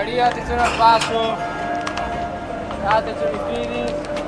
Zaccaria, attenzione al passo, attenzione ai piedi.